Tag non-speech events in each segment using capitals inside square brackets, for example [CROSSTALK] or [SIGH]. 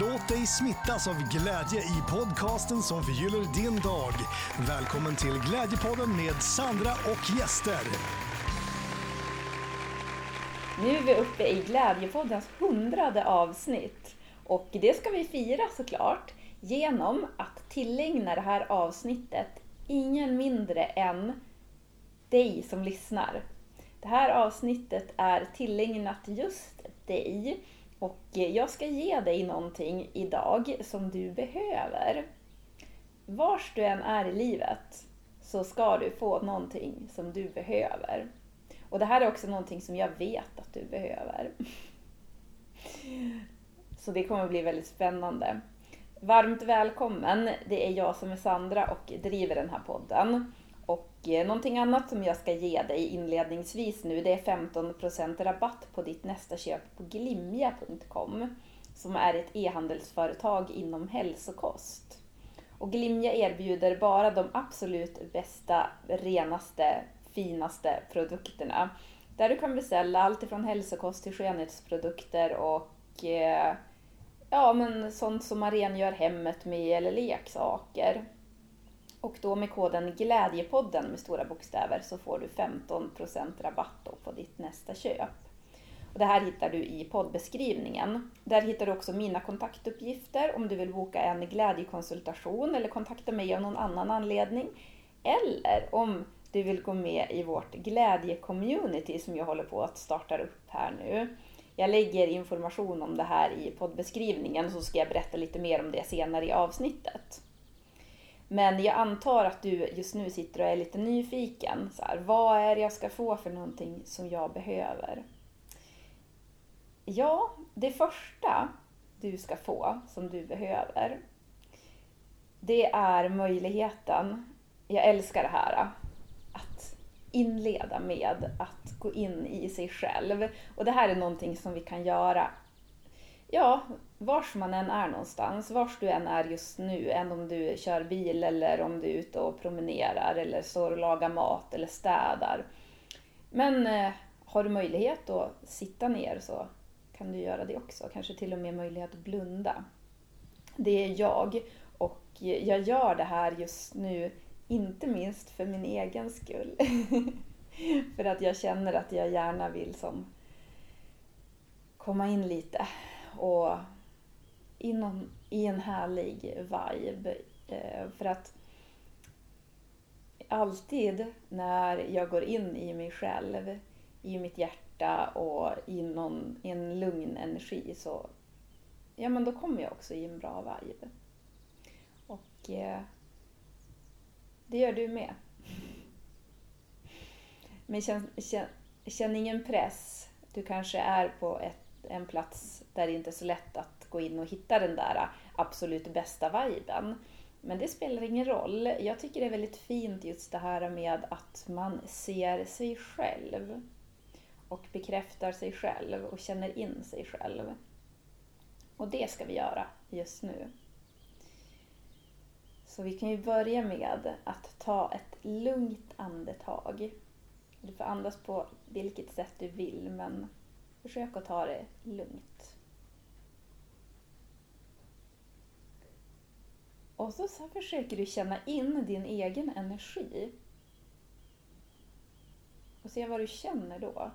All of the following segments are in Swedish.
Låt dig smittas av glädje i podcasten som förgyller din dag. Välkommen till Glädjepodden med Sandra och gäster. Nu är vi uppe i Glädjepoddens hundrade avsnitt. Och det ska vi fira såklart genom att tillägna det här avsnittet ingen mindre än dig som lyssnar. Det här avsnittet är tillägnat just dig och eh, jag ska ge dig någonting idag som du behöver. Vars du än är i livet så ska du få någonting som du behöver. Och det här är också någonting som jag vet att du behöver. Så det kommer bli väldigt spännande. Varmt välkommen! Det är jag som är Sandra och driver den här podden. Och eh, någonting annat som jag ska ge dig inledningsvis nu det är 15% rabatt på ditt nästa köp på glimja.com som är ett e-handelsföretag inom hälsokost. Och Glimja erbjuder bara de absolut bästa, renaste, finaste produkterna. Där du kan beställa allt ifrån hälsokost till skönhetsprodukter och eh, ja, men sånt som man rengör hemmet med eller leksaker. Och då med koden Glädjepodden med stora bokstäver så får du 15% rabatt på ditt nästa köp. Och det här hittar du i poddbeskrivningen. Där hittar du också mina kontaktuppgifter om du vill boka en glädjekonsultation eller kontakta mig av någon annan anledning. Eller om du vill gå med i vårt glädje-community som jag håller på att starta upp här nu. Jag lägger information om det här i poddbeskrivningen så ska jag berätta lite mer om det senare i avsnittet. Men jag antar att du just nu sitter och är lite nyfiken. Så här, vad är det jag ska få för någonting som jag behöver? Ja, det första du ska få som du behöver, det är möjligheten, jag älskar det här, att inleda med att gå in i sig själv. Och det här är någonting som vi kan göra ja, vars man än är någonstans, vars du än är just nu, än om du kör bil eller om du är ute och promenerar eller står och lagar mat eller städar. Men eh, har du möjlighet att sitta ner så kan du göra det också, kanske till och med möjlighet att blunda. Det är jag och jag gör det här just nu, inte minst för min egen skull. [LAUGHS] för att jag känner att jag gärna vill som komma in lite och inom, i en härlig vibe. Eh, för att alltid när jag går in i mig själv, i mitt hjärta och i, någon, i en lugn energi så ja, men då kommer jag också i en bra vibe. Och eh, det gör du med. Men känn, känn, känn ingen press. Du kanske är på ett en plats där det inte är så lätt att gå in och hitta den där absolut bästa viben. Men det spelar ingen roll. Jag tycker det är väldigt fint just det här med att man ser sig själv och bekräftar sig själv och känner in sig själv. Och det ska vi göra just nu. Så vi kan ju börja med att ta ett lugnt andetag. Du får andas på vilket sätt du vill men Försök att ta det lugnt. Och så, så försöker du känna in din egen energi. Och se vad du känner då.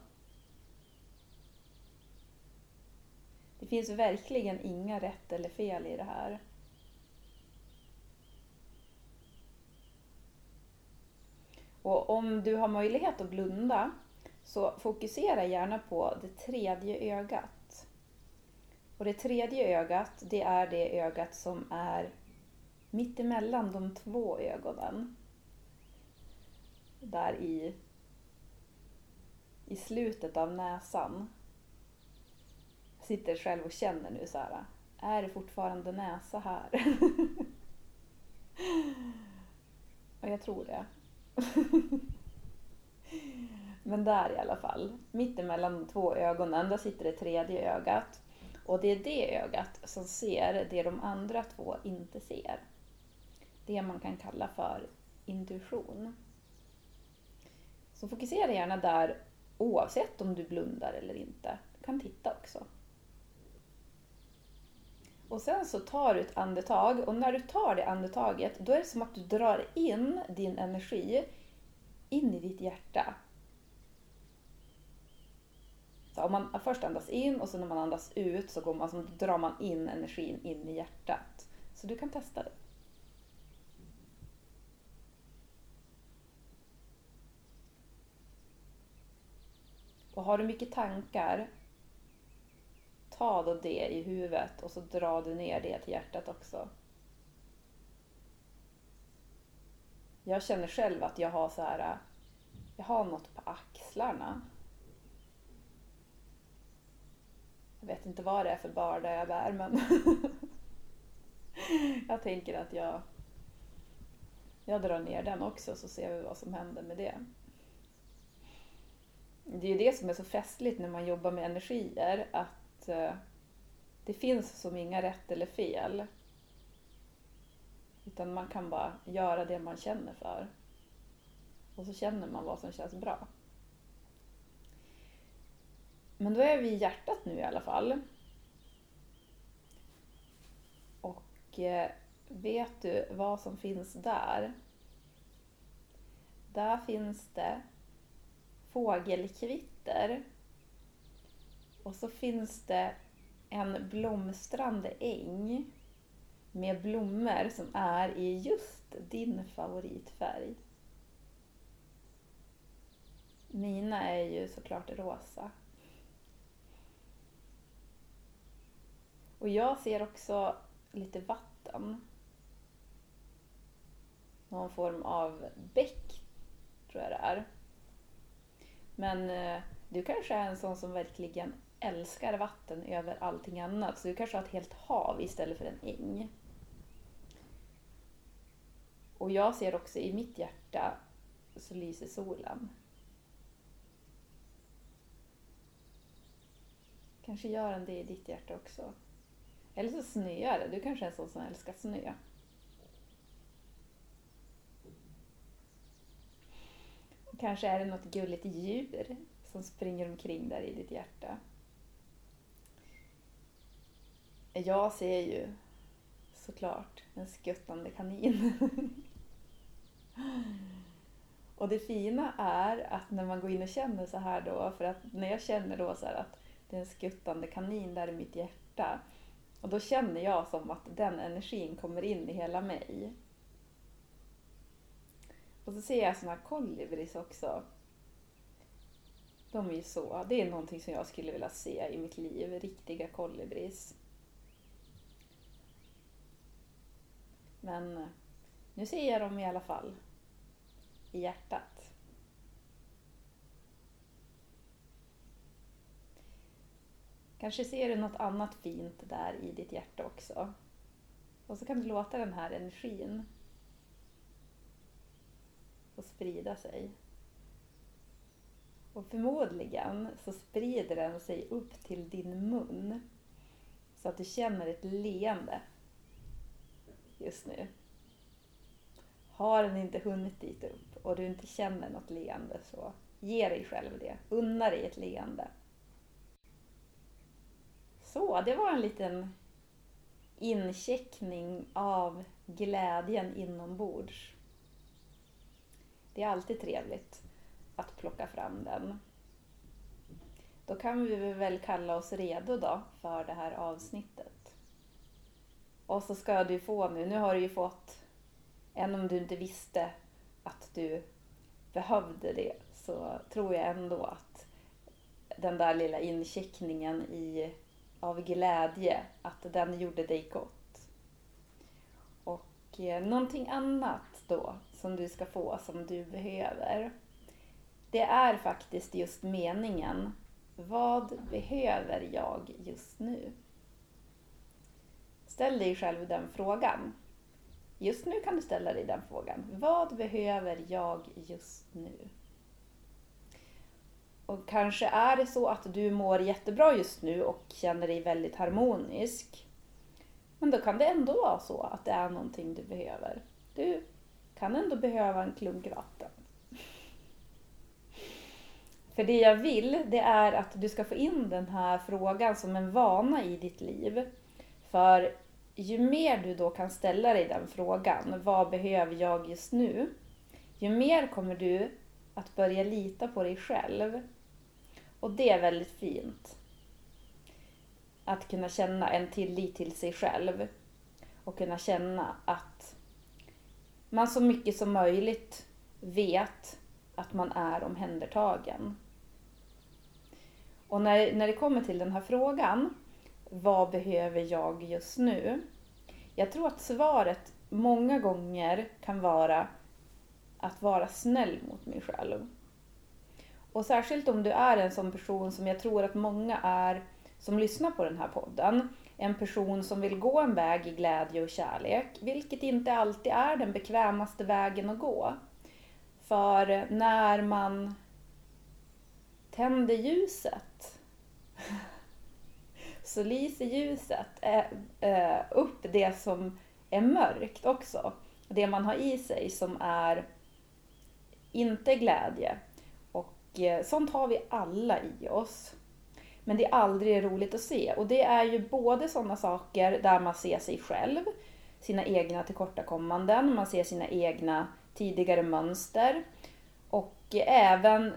Det finns verkligen inga rätt eller fel i det här. Och om du har möjlighet att blunda så fokusera gärna på det tredje ögat. Och det tredje ögat, det är det ögat som är mitt emellan de två ögonen. Där i, i slutet av näsan. Jag sitter själv och känner nu så här. Är det fortfarande näsa här? [LAUGHS] och jag tror det. [LAUGHS] Men där i alla fall, mittemellan de två ögonen, där sitter det tredje ögat. Och det är det ögat som ser det de andra två inte ser. Det man kan kalla för intuition. Så fokusera gärna där oavsett om du blundar eller inte. Du kan titta också. Och sen så tar du ett andetag och när du tar det andetaget då är det som att du drar in din energi in i ditt hjärta. Så om man först andas in och sen när man andas ut så går man, alltså, drar man in energin in i hjärtat. Så du kan testa det. Och har du mycket tankar, ta då det i huvudet och så drar du ner det till hjärtat också. Jag känner själv att jag har så här, jag har något på axlarna. Jag vet inte vad det är för börda jag bär men [LAUGHS] jag tänker att jag, jag drar ner den också så ser vi vad som händer med det. Det är ju det som är så festligt när man jobbar med energier att eh, det finns som inga rätt eller fel. Utan man kan bara göra det man känner för. Och så känner man vad som känns bra. Men då är vi i hjärtat nu i alla fall. Och eh, vet du vad som finns där? Där finns det fågelkvitter. Och så finns det en blomstrande äng med blommor som är i just din favoritfärg. Mina är ju såklart rosa. Och jag ser också lite vatten. Någon form av bäck, tror jag det är. Men eh, du kanske är en sån som verkligen älskar vatten över allting annat. Så du kanske har ett helt hav istället för en äng. Och jag ser också i mitt hjärta så lyser solen. Kanske gör den det i ditt hjärta också. Eller så snöar det. Du kanske är en sån som älskar snö. Kanske är det något gulligt djur som springer omkring där i ditt hjärta. Jag ser ju såklart en skuttande kanin. [LAUGHS] och det fina är att när man går in och känner så här då, för att när jag känner då så att det är en skuttande kanin där i mitt hjärta, och då känner jag som att den energin kommer in i hela mig. Och så ser jag såna här kolibris också. De är ju så, det är någonting som jag skulle vilja se i mitt liv, riktiga kolibris. Men eh, nu ser jag dem i alla fall i hjärtat. Kanske ser du något annat fint där i ditt hjärta också. Och så kan du låta den här energin få sprida sig. Och förmodligen så sprider den sig upp till din mun så att du känner ett leende just nu. Har den inte hunnit dit upp och du inte känner något leende så ge dig själv det. Unna dig ett leende. Så, det var en liten incheckning av glädjen inombords. Det är alltid trevligt att plocka fram den. Då kan vi väl kalla oss redo då för det här avsnittet. Och så ska du få nu, nu har du ju fått, än om du inte visste att du behövde det, så tror jag ändå att den där lilla incheckningen i, av glädje, att den gjorde dig gott. Och eh, någonting annat då som du ska få som du behöver. Det är faktiskt just meningen. Vad behöver jag just nu? Ställ dig själv den frågan. Just nu kan du ställa dig den frågan. Vad behöver jag just nu? Och kanske är det så att du mår jättebra just nu och känner dig väldigt harmonisk. Men då kan det ändå vara så att det är någonting du behöver. Du kan ändå behöva en klunk vatten. För det jag vill, det är att du ska få in den här frågan som en vana i ditt liv. För ju mer du då kan ställa dig den frågan, vad behöver jag just nu? Ju mer kommer du att börja lita på dig själv. Och det är väldigt fint. Att kunna känna en tillit till sig själv och kunna känna att man så mycket som möjligt vet att man är omhändertagen. Och när, när det kommer till den här frågan, vad behöver jag just nu? Jag tror att svaret många gånger kan vara att vara snäll mot mig själv. Och särskilt om du är en sån person som jag tror att många är som lyssnar på den här podden. En person som vill gå en väg i glädje och kärlek, vilket inte alltid är den bekvämaste vägen att gå. För när man tänder ljuset [LAUGHS] så lyser ljuset eh, eh, upp det som är mörkt också. Det man har i sig som är inte glädje. Eh, sånt har vi alla i oss. Men det är aldrig roligt att se. Och det är ju både sådana saker där man ser sig själv, sina egna tillkortakommanden, man ser sina egna tidigare mönster. Och även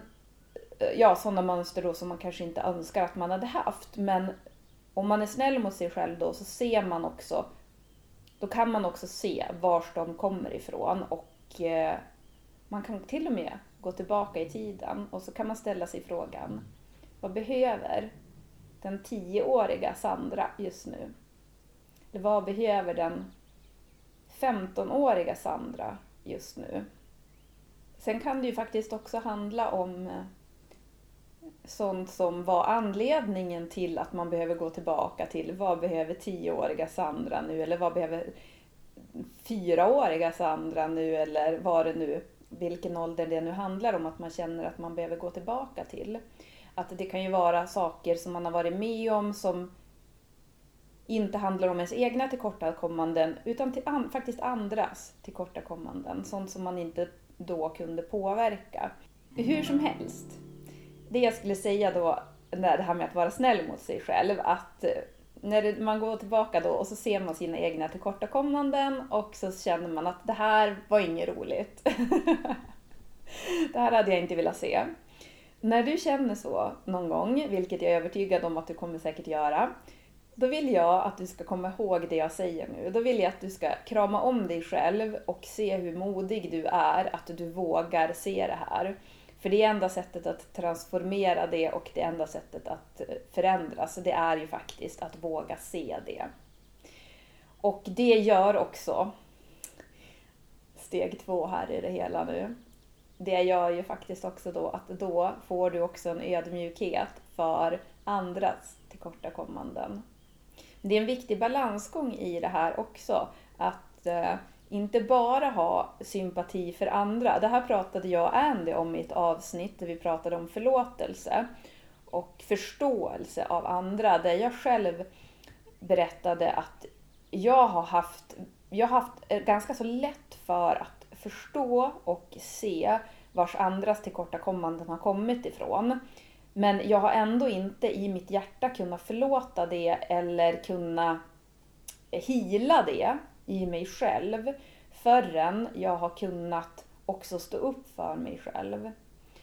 eh, ja, sådana mönster då som man kanske inte önskar att man hade haft. Men om man är snäll mot sig själv då så ser man också, då kan man också se var de kommer ifrån och eh, man kan till och med gå tillbaka i tiden och så kan man ställa sig frågan, vad behöver den tioåriga Sandra just nu? Eller vad behöver den 15-åriga Sandra just nu? Sen kan det ju faktiskt också handla om eh, sånt som var anledningen till att man behöver gå tillbaka till vad behöver tioåriga Sandra nu eller vad behöver fyraåriga Sandra nu eller vad det nu, vilken ålder det nu handlar om att man känner att man behöver gå tillbaka till. Att det kan ju vara saker som man har varit med om som inte handlar om ens egna tillkortakommanden utan till an, faktiskt andras tillkortakommanden. Sånt som man inte då kunde påverka. Hur som helst, det jag skulle säga då, det här med att vara snäll mot sig själv, att eh, när man går tillbaka då och så ser man sina egna tillkortakommanden och så känner man att det här var inget roligt. [LAUGHS] det här hade jag inte velat se. När du känner så någon gång, vilket jag är övertygad om att du kommer säkert göra, då vill jag att du ska komma ihåg det jag säger nu. Då vill jag att du ska krama om dig själv och se hur modig du är, att du vågar se det här. För det enda sättet att transformera det och det enda sättet att eh, förändras, det är ju faktiskt att våga se det. Och det gör också steg två här i det hela nu. Det gör ju faktiskt också då att då får du också en ödmjukhet för andras tillkortakommanden. Det är en viktig balansgång i det här också. Att eh, inte bara ha sympati för andra. Det här pratade jag och Andy om i ett avsnitt där vi pratade om förlåtelse och förståelse av andra. Där jag själv berättade att jag har haft, jag har haft ganska så lätt för att förstå och se vars andras tillkortakommanden har kommit ifrån. Men jag har ändå inte i mitt hjärta kunnat förlåta det eller kunna hila det i mig själv förrän jag har kunnat också stå upp för mig själv.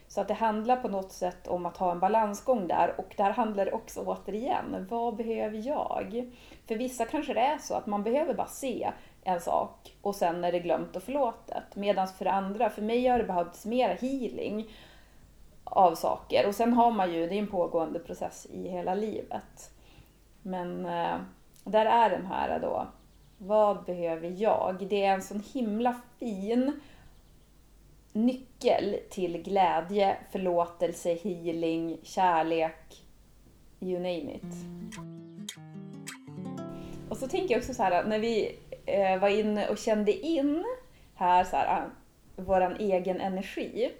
Så att det handlar på något sätt om att ha en balansgång där och där handlar det också återigen, vad behöver jag? För vissa kanske det är så att man behöver bara se en sak och sen är det glömt och förlåtet. Medan för andra, för mig har det behövts mer healing av saker och sen har man ju, det är en pågående process i hela livet. Men eh, där är den här då, vad behöver jag? Det är en sån himla fin nyckel till glädje, förlåtelse, healing, kärlek, you name it. Och så tänker jag också så här, när vi eh, var inne och kände in här så här, ah, våran egen energi.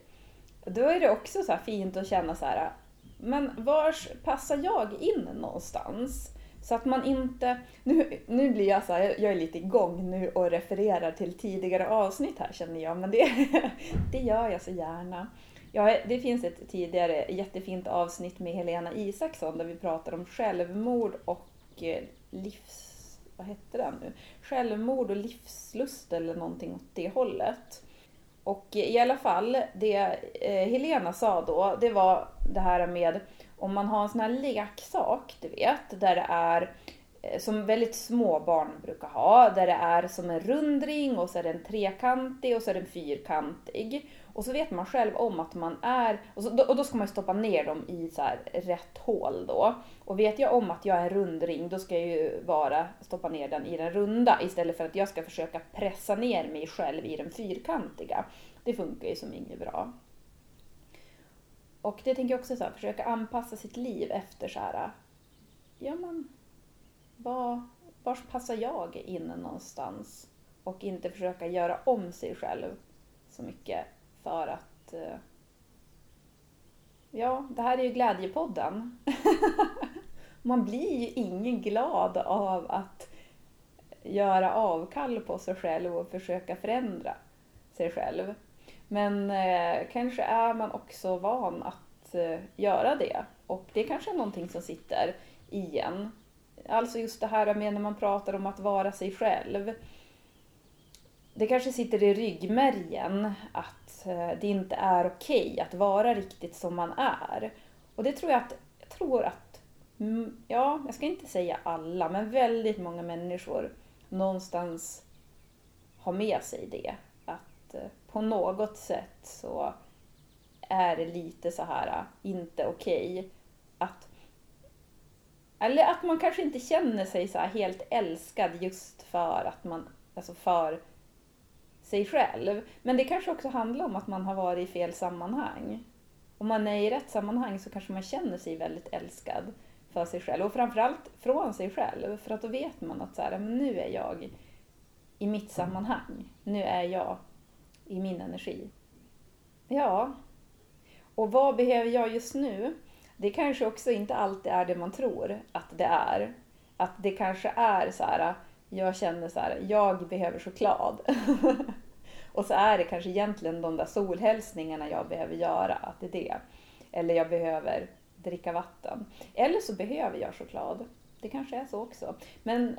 Då är det också så fint att känna så här, ah, men var passar jag in någonstans? Så att man inte... Nu, nu blir jag så här, jag är lite igång nu och refererar till tidigare avsnitt här känner jag, men det, [LAUGHS] det gör jag så gärna. Ja, det finns ett tidigare jättefint avsnitt med Helena Isaksson där vi pratar om självmord och eh, livs, vad hette den nu? Självmord och livslust eller någonting åt det hållet. Och i alla fall, det eh, Helena sa då, det var det här med om man har en sån här leksak, du vet, där det är eh, som väldigt små barn brukar ha, där det är som en rundring och så är den trekantig och så är den fyrkantig. Och så vet man själv om att man är, och, så, och då ska man stoppa ner dem i så här rätt hål då. Och vet jag om att jag är en rundring, då ska jag ju bara stoppa ner den i den runda istället för att jag ska försöka pressa ner mig själv i den fyrkantiga. Det funkar ju som inget bra. Och det tänker jag också så här, försöka anpassa sitt liv efter så här, ja men, var, var passar jag in någonstans? Och inte försöka göra om sig själv så mycket för att eh, Ja, det här är ju Glädjepodden. [LAUGHS] Man blir ju ingen glad av att göra avkall på sig själv och försöka förändra sig själv. Men eh, kanske är man också van att eh, göra det. Och det kanske är någonting som sitter i en. Alltså just det här med när man pratar om att vara sig själv. Det kanske sitter i ryggmärgen att eh, det inte är okej okay att vara riktigt som man är. Och det tror jag att, jag tror att, mm, ja, jag ska inte säga alla, men väldigt många människor någonstans har med sig det. Att eh, på något sätt så är det lite så här äh, inte okej okay att eller att man kanske inte känner sig så helt älskad just för att man, alltså för sig själv. Men det kanske också handlar om att man har varit i fel sammanhang. Om man är i rätt sammanhang så kanske man känner sig väldigt älskad för sig själv och framförallt från sig själv. För att då vet man att så här, nu är jag i mitt sammanhang. Nu är jag i min energi. Ja, och vad behöver jag just nu? Det kanske också inte alltid är det man tror att det är. Att det kanske är så här, jag känner så här, jag behöver choklad. [LAUGHS] och så är det kanske egentligen de där solhälsningarna jag behöver göra, att det är det. Eller jag behöver dricka vatten. Eller så behöver jag choklad. Det kanske är så också. Men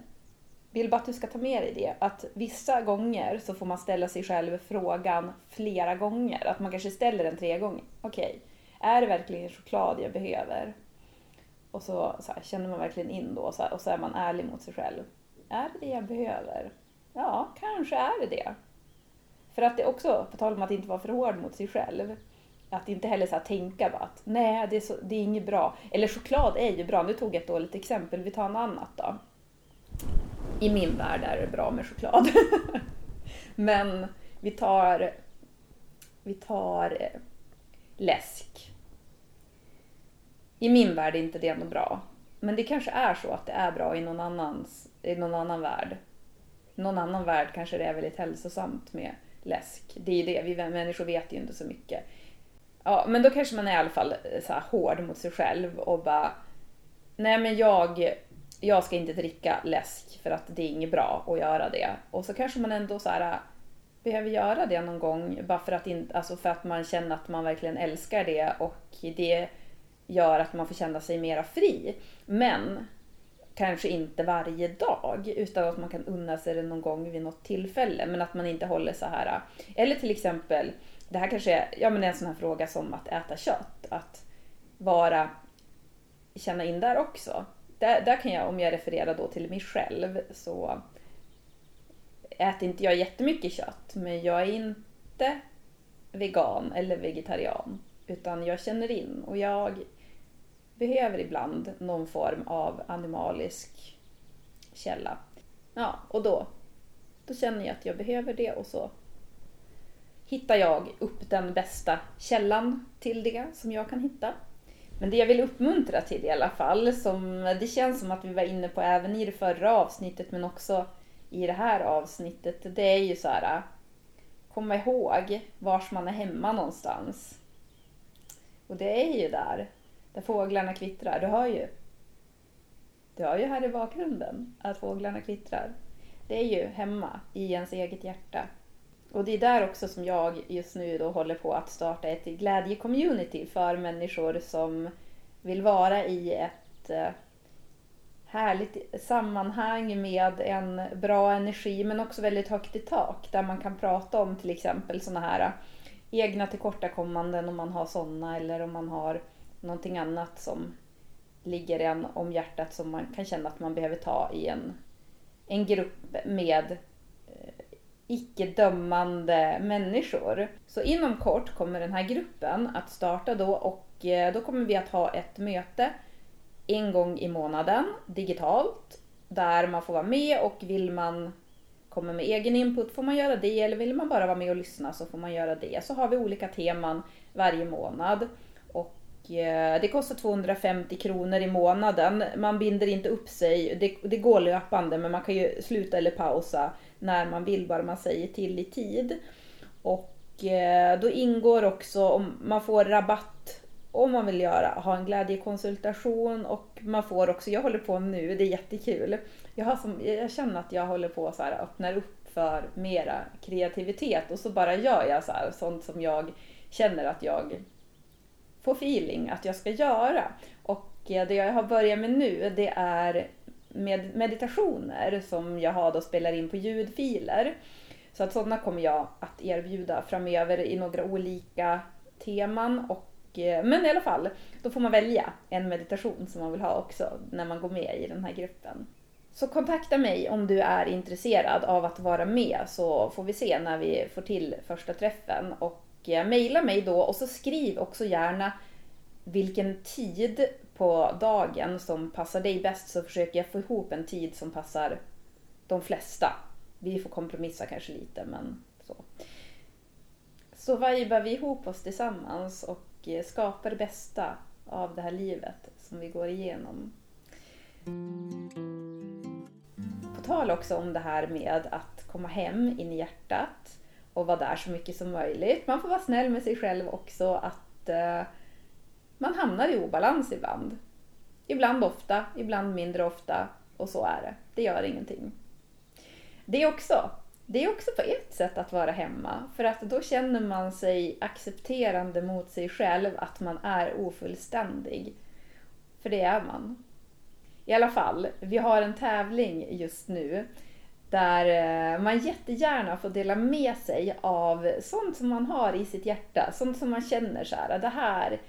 vill bara att du ska ta med dig det, att vissa gånger så får man ställa sig själv frågan flera gånger. Att man kanske ställer den tre gånger. Okej, okay, är det verkligen choklad jag behöver? Och så, så här, känner man verkligen in då så här, och så är man ärlig mot sig själv. Är det det jag behöver? Ja, kanske är det det. För att det också, på tal om att inte vara för hård mot sig själv, att inte heller så här tänka bara att nej, det är, så, det är inget bra. Eller choklad är ju bra. Nu tog jag ett dåligt exempel, vi tar något annat då i min värld är det bra med choklad. [LAUGHS] Men vi tar, vi tar eh, läsk. I min värld är inte det något bra. Men det kanske är så att det är bra i någon, annans, i någon annan värld. I någon annan värld kanske det är väldigt hälsosamt med läsk. Det är ju det, vi människor vet ju inte så mycket. Ja, men då kanske man är i alla fall eh, så här hård mot sig själv och bara Nej men jag jag ska inte dricka läsk för att det är inget bra att göra det. Och så kanske man ändå så här, äh, behöver göra det någon gång bara för att, in, alltså för att man känner att man verkligen älskar det och det gör att man får känna sig mera fri. Men kanske inte varje dag utan att man kan unna sig det någon gång vid något tillfälle men att man inte håller så här. Äh. Eller till exempel, det här kanske är ja, men en sån här fråga som att äta kött. Att vara, känna in där också där, där kan jag, om jag refererar då till mig själv, så äter inte jag jättemycket kött, men jag är inte vegan eller vegetarian. Utan jag känner in och jag behöver ibland någon form av animalisk källa. Ja, och då, då känner jag att jag behöver det och så hittar jag upp den bästa källan till det som jag kan hitta. Men det jag vill uppmuntra till i alla fall, som det känns som att vi var inne på även i det förra avsnittet men också i det här avsnittet, det är ju så här komma ihåg vars man är hemma någonstans. Och det är ju där, där fåglarna kvittrar. Du hör ju. Du hör ju här i bakgrunden att fåglarna kvittrar. Det är ju hemma i ens eget hjärta. Och det är där också som jag just nu då håller på att starta ett glädje-community för människor som vill vara i ett eh, härligt sammanhang med en bra energi men också väldigt högt i tak där man kan prata om till exempel sådana här eh, egna tillkortakommanden om man har sådana eller om man har någonting annat som ligger en om hjärtat som man kan känna att man behöver ta i en, en grupp med icke-dömande människor. Så inom kort kommer den här gruppen att starta då och eh, då kommer vi att ha ett möte en gång i månaden digitalt där man får vara med och vill man komma med egen input får man göra det eller vill man bara vara med och lyssna så får man göra det. Så har vi olika teman varje månad och eh, det kostar 250 kronor i månaden. Man binder inte upp sig. Det, det går löpande men man kan ju sluta eller pausa när man vill bara man säger till i tid. Och eh, då ingår också om man får rabatt om man vill göra, ha en glädjekonsultation och man får också, jag håller på nu, det är jättekul. Jag, har som, jag känner att jag håller på så här, öppnar upp för mera kreativitet och så bara gör jag så här, sånt som jag känner att jag får feeling att jag ska göra. Och eh, det jag har börjat med nu det är med meditationer som jag har då spelar in på ljudfiler. Så att sådana kommer jag att erbjuda framöver i några olika teman och eh, men i alla fall, då får man välja en meditation som man vill ha också när man går med i den här gruppen. Så kontakta mig om du är intresserad av att vara med så får vi se när vi får till första träffen. Och eh, mejla mig då och så skriv också gärna vilken tid på dagen som passar dig bäst så försöker jag få ihop en tid som passar de flesta. Vi får kompromissa kanske lite men så. Så vibar vi ihop oss tillsammans och eh, skapar det bästa av det här livet som vi går igenom. På tal också om det här med att komma hem in i hjärtat och vara där så mycket som möjligt. Man får vara snäll med sig själv också att uh, man hamnar i obalans ibland. Ibland ofta, ibland mindre ofta och så är det. Det gör ingenting. Det också det är också på ett sätt att vara hemma. För att då känner man sig accepterande mot sig själv att man är ofullständig. För det är man. I alla fall, vi har en tävling just nu där eh, man jättegärna får dela med sig av sånt som man har i sitt hjärta. Sånt som man känner så här, det här,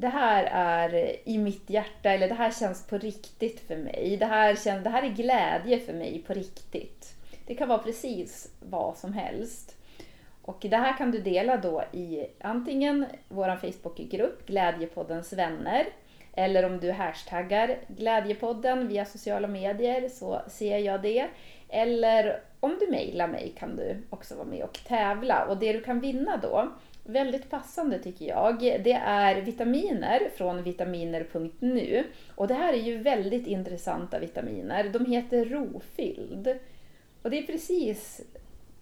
det här är i mitt hjärta eller det här känns på riktigt för mig. Det här, känns, det här är glädje för mig på riktigt. Det kan vara precis vad som helst. Och det här kan du dela då i antingen vår Facebookgrupp Glädjepoddens vänner eller om du hashtaggar Glädjepodden via sociala medier så ser jag det. Eller om du mejlar mig kan du också vara med och tävla. Och det du kan vinna då, väldigt passande tycker jag, det är vitaminer från vitaminer.nu. Och det här är ju väldigt intressanta vitaminer. De heter Rofylld. Och det är precis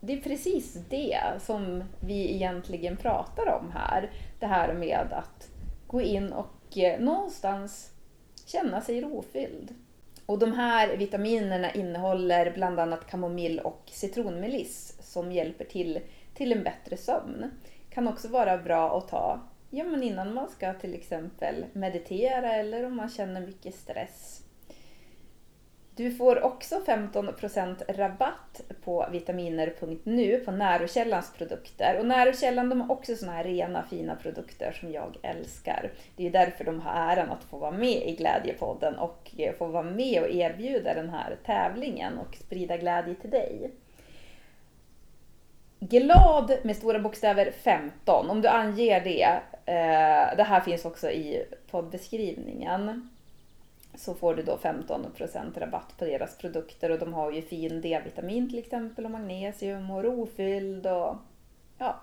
det är precis det som vi egentligen pratar om här. Det här med att gå in och eh, någonstans känna sig rofylld. Och de här vitaminerna innehåller bland annat kamomill och citronmeliss som hjälper till till en bättre sömn. Kan också vara bra att ta ja, men innan man ska till exempel meditera eller om man känner mycket stress. Du får också 15% rabatt på vitaminer.nu på Närokällans produkter. Och Närokällan de har också såna här rena fina produkter som jag älskar. Det är därför de har äran att få vara med i Glädjepodden och få vara med och erbjuda den här tävlingen och sprida glädje till dig. Glad med stora bokstäver 15, om du anger det. Eh, det här finns också i poddbeskrivningen så får du då 15% rabatt på deras produkter och de har ju fin D-vitamin till exempel och magnesium och rofylld och ja,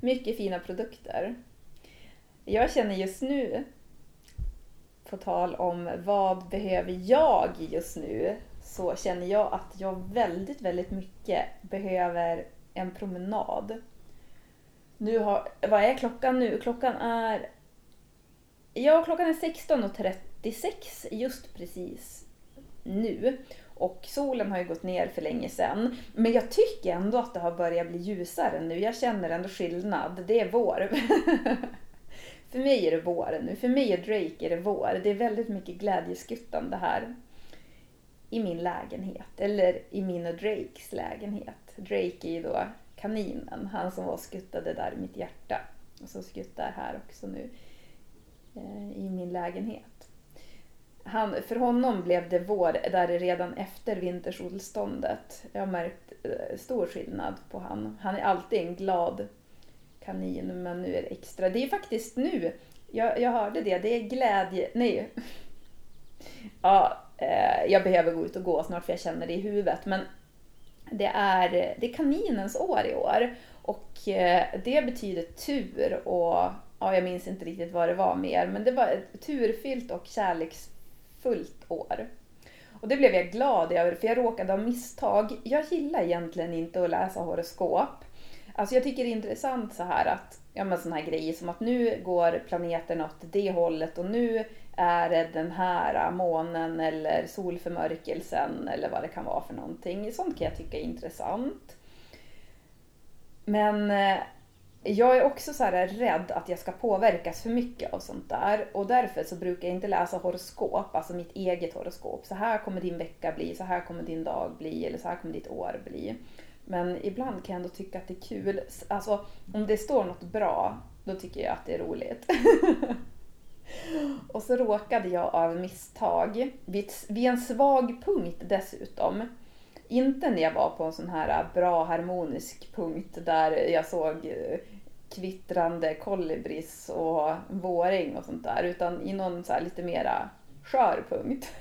mycket fina produkter. Jag känner just nu, på tal om vad behöver jag just nu, så känner jag att jag väldigt, väldigt mycket behöver en promenad. Nu har, vad är klockan nu? Klockan är... Ja, klockan är 16.36 just precis nu. Och solen har ju gått ner för länge sedan. Men jag tycker ändå att det har börjat bli ljusare nu. Jag känner ändå skillnad. Det är vår. [LAUGHS] för mig är det vår nu. För mig och Drake är det vår. Det är väldigt mycket glädjeskuttande här i min lägenhet, eller i min och Drakes lägenhet. Drake är ju då kaninen, han som var skuttade där i mitt hjärta. Och som skuttar här också nu eh, i min lägenhet. Han, för honom blev det vår där redan efter vintersolståndet. Jag har märkt eh, stor skillnad på han. Han är alltid en glad kanin, men nu är det extra. Det är faktiskt nu, jag, jag hörde det, det är glädje, nej. [LAUGHS] Ja, eh, jag behöver gå ut och gå snart för jag känner det i huvudet. Men det är, det är kaninens år i år. Och eh, det betyder tur och ja, jag minns inte riktigt vad det var mer. Men det var ett turfyllt och kärleksfullt år. Och det blev jag glad över för jag råkade av misstag. Jag gillar egentligen inte att läsa horoskop. Alltså jag tycker det är intressant så här att, ja men sådana här grejer som att nu går planeten åt det hållet och nu är det den här äh, månen eller solförmörkelsen eller vad det kan vara för någonting. Sånt kan jag tycka är intressant. Men äh, jag är också så här rädd att jag ska påverkas för mycket av sånt där och därför så brukar jag inte läsa horoskop, alltså mitt eget horoskop. Så här kommer din vecka bli, så här kommer din dag bli eller så här kommer ditt år bli. Men ibland kan jag ändå tycka att det är kul. Alltså om det står något bra, då tycker jag att det är roligt. [LAUGHS] [LAUGHS] och så råkade jag av misstag, vid, vid en svag punkt dessutom, inte när jag var på en sån här bra harmonisk punkt där jag såg eh, kvittrande kolibris och våring och sånt där, utan i någon så lite mera skör punkt. [LAUGHS]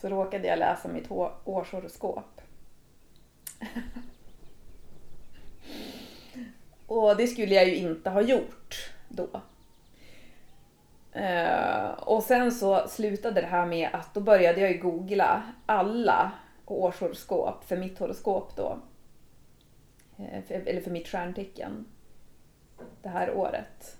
Så råkade jag läsa mitt årshoroskop. [LAUGHS] och det skulle jag ju inte ha gjort då. Eh, och sen så slutade det här med att då började jag ju googla alla årshoroskop för mitt horoskop då. Eh, för, eller för mitt stjärntecken. Det här året.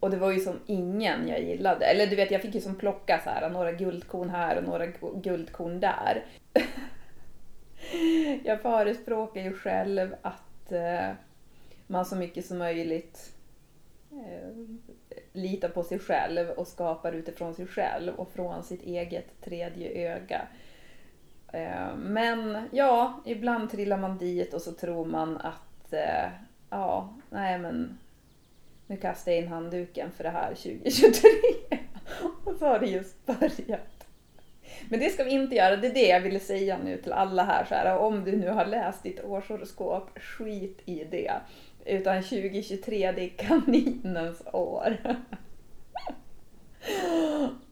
Och det var ju som ingen jag gillade. Eller du vet, jag fick ju som plocka så här, några guldkorn här och några guldkorn där. [LAUGHS] jag förespråkar ju själv att eh, man så mycket som möjligt litar på sig själv och skapar utifrån sig själv och från sitt eget tredje öga. Eh, men ja, ibland trillar man dit och så tror man att eh, ja, nej men nu kastar jag in handduken för det här 2023. [LAUGHS] Och så har det just börjat. Men det ska vi inte göra, det är det jag ville säga nu till alla här. Så här om du nu har läst ditt årshoroskop, skit i det. Utan 2023, det är kaninens år. [LAUGHS]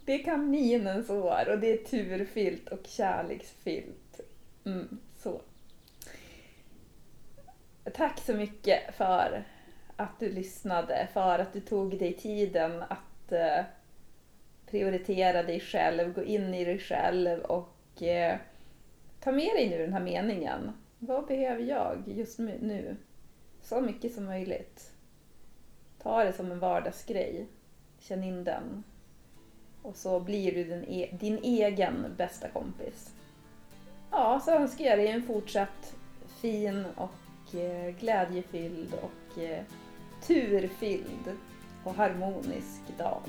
Det är kaninens år och det är turfyllt och kärleksfyllt. Mm, så. Tack så mycket för att du lyssnade, för att du tog dig tiden att eh, prioritera dig själv, gå in i dig själv och eh, ta med dig nu den här meningen. Vad behöver jag just nu? Så mycket som möjligt. Ta det som en vardagsgrej. Känn in den. Och så blir du din, e din egen bästa kompis. Ja, så önskar jag dig en fortsatt fin och eh, glädjefylld och eh, turfylld och harmonisk dag.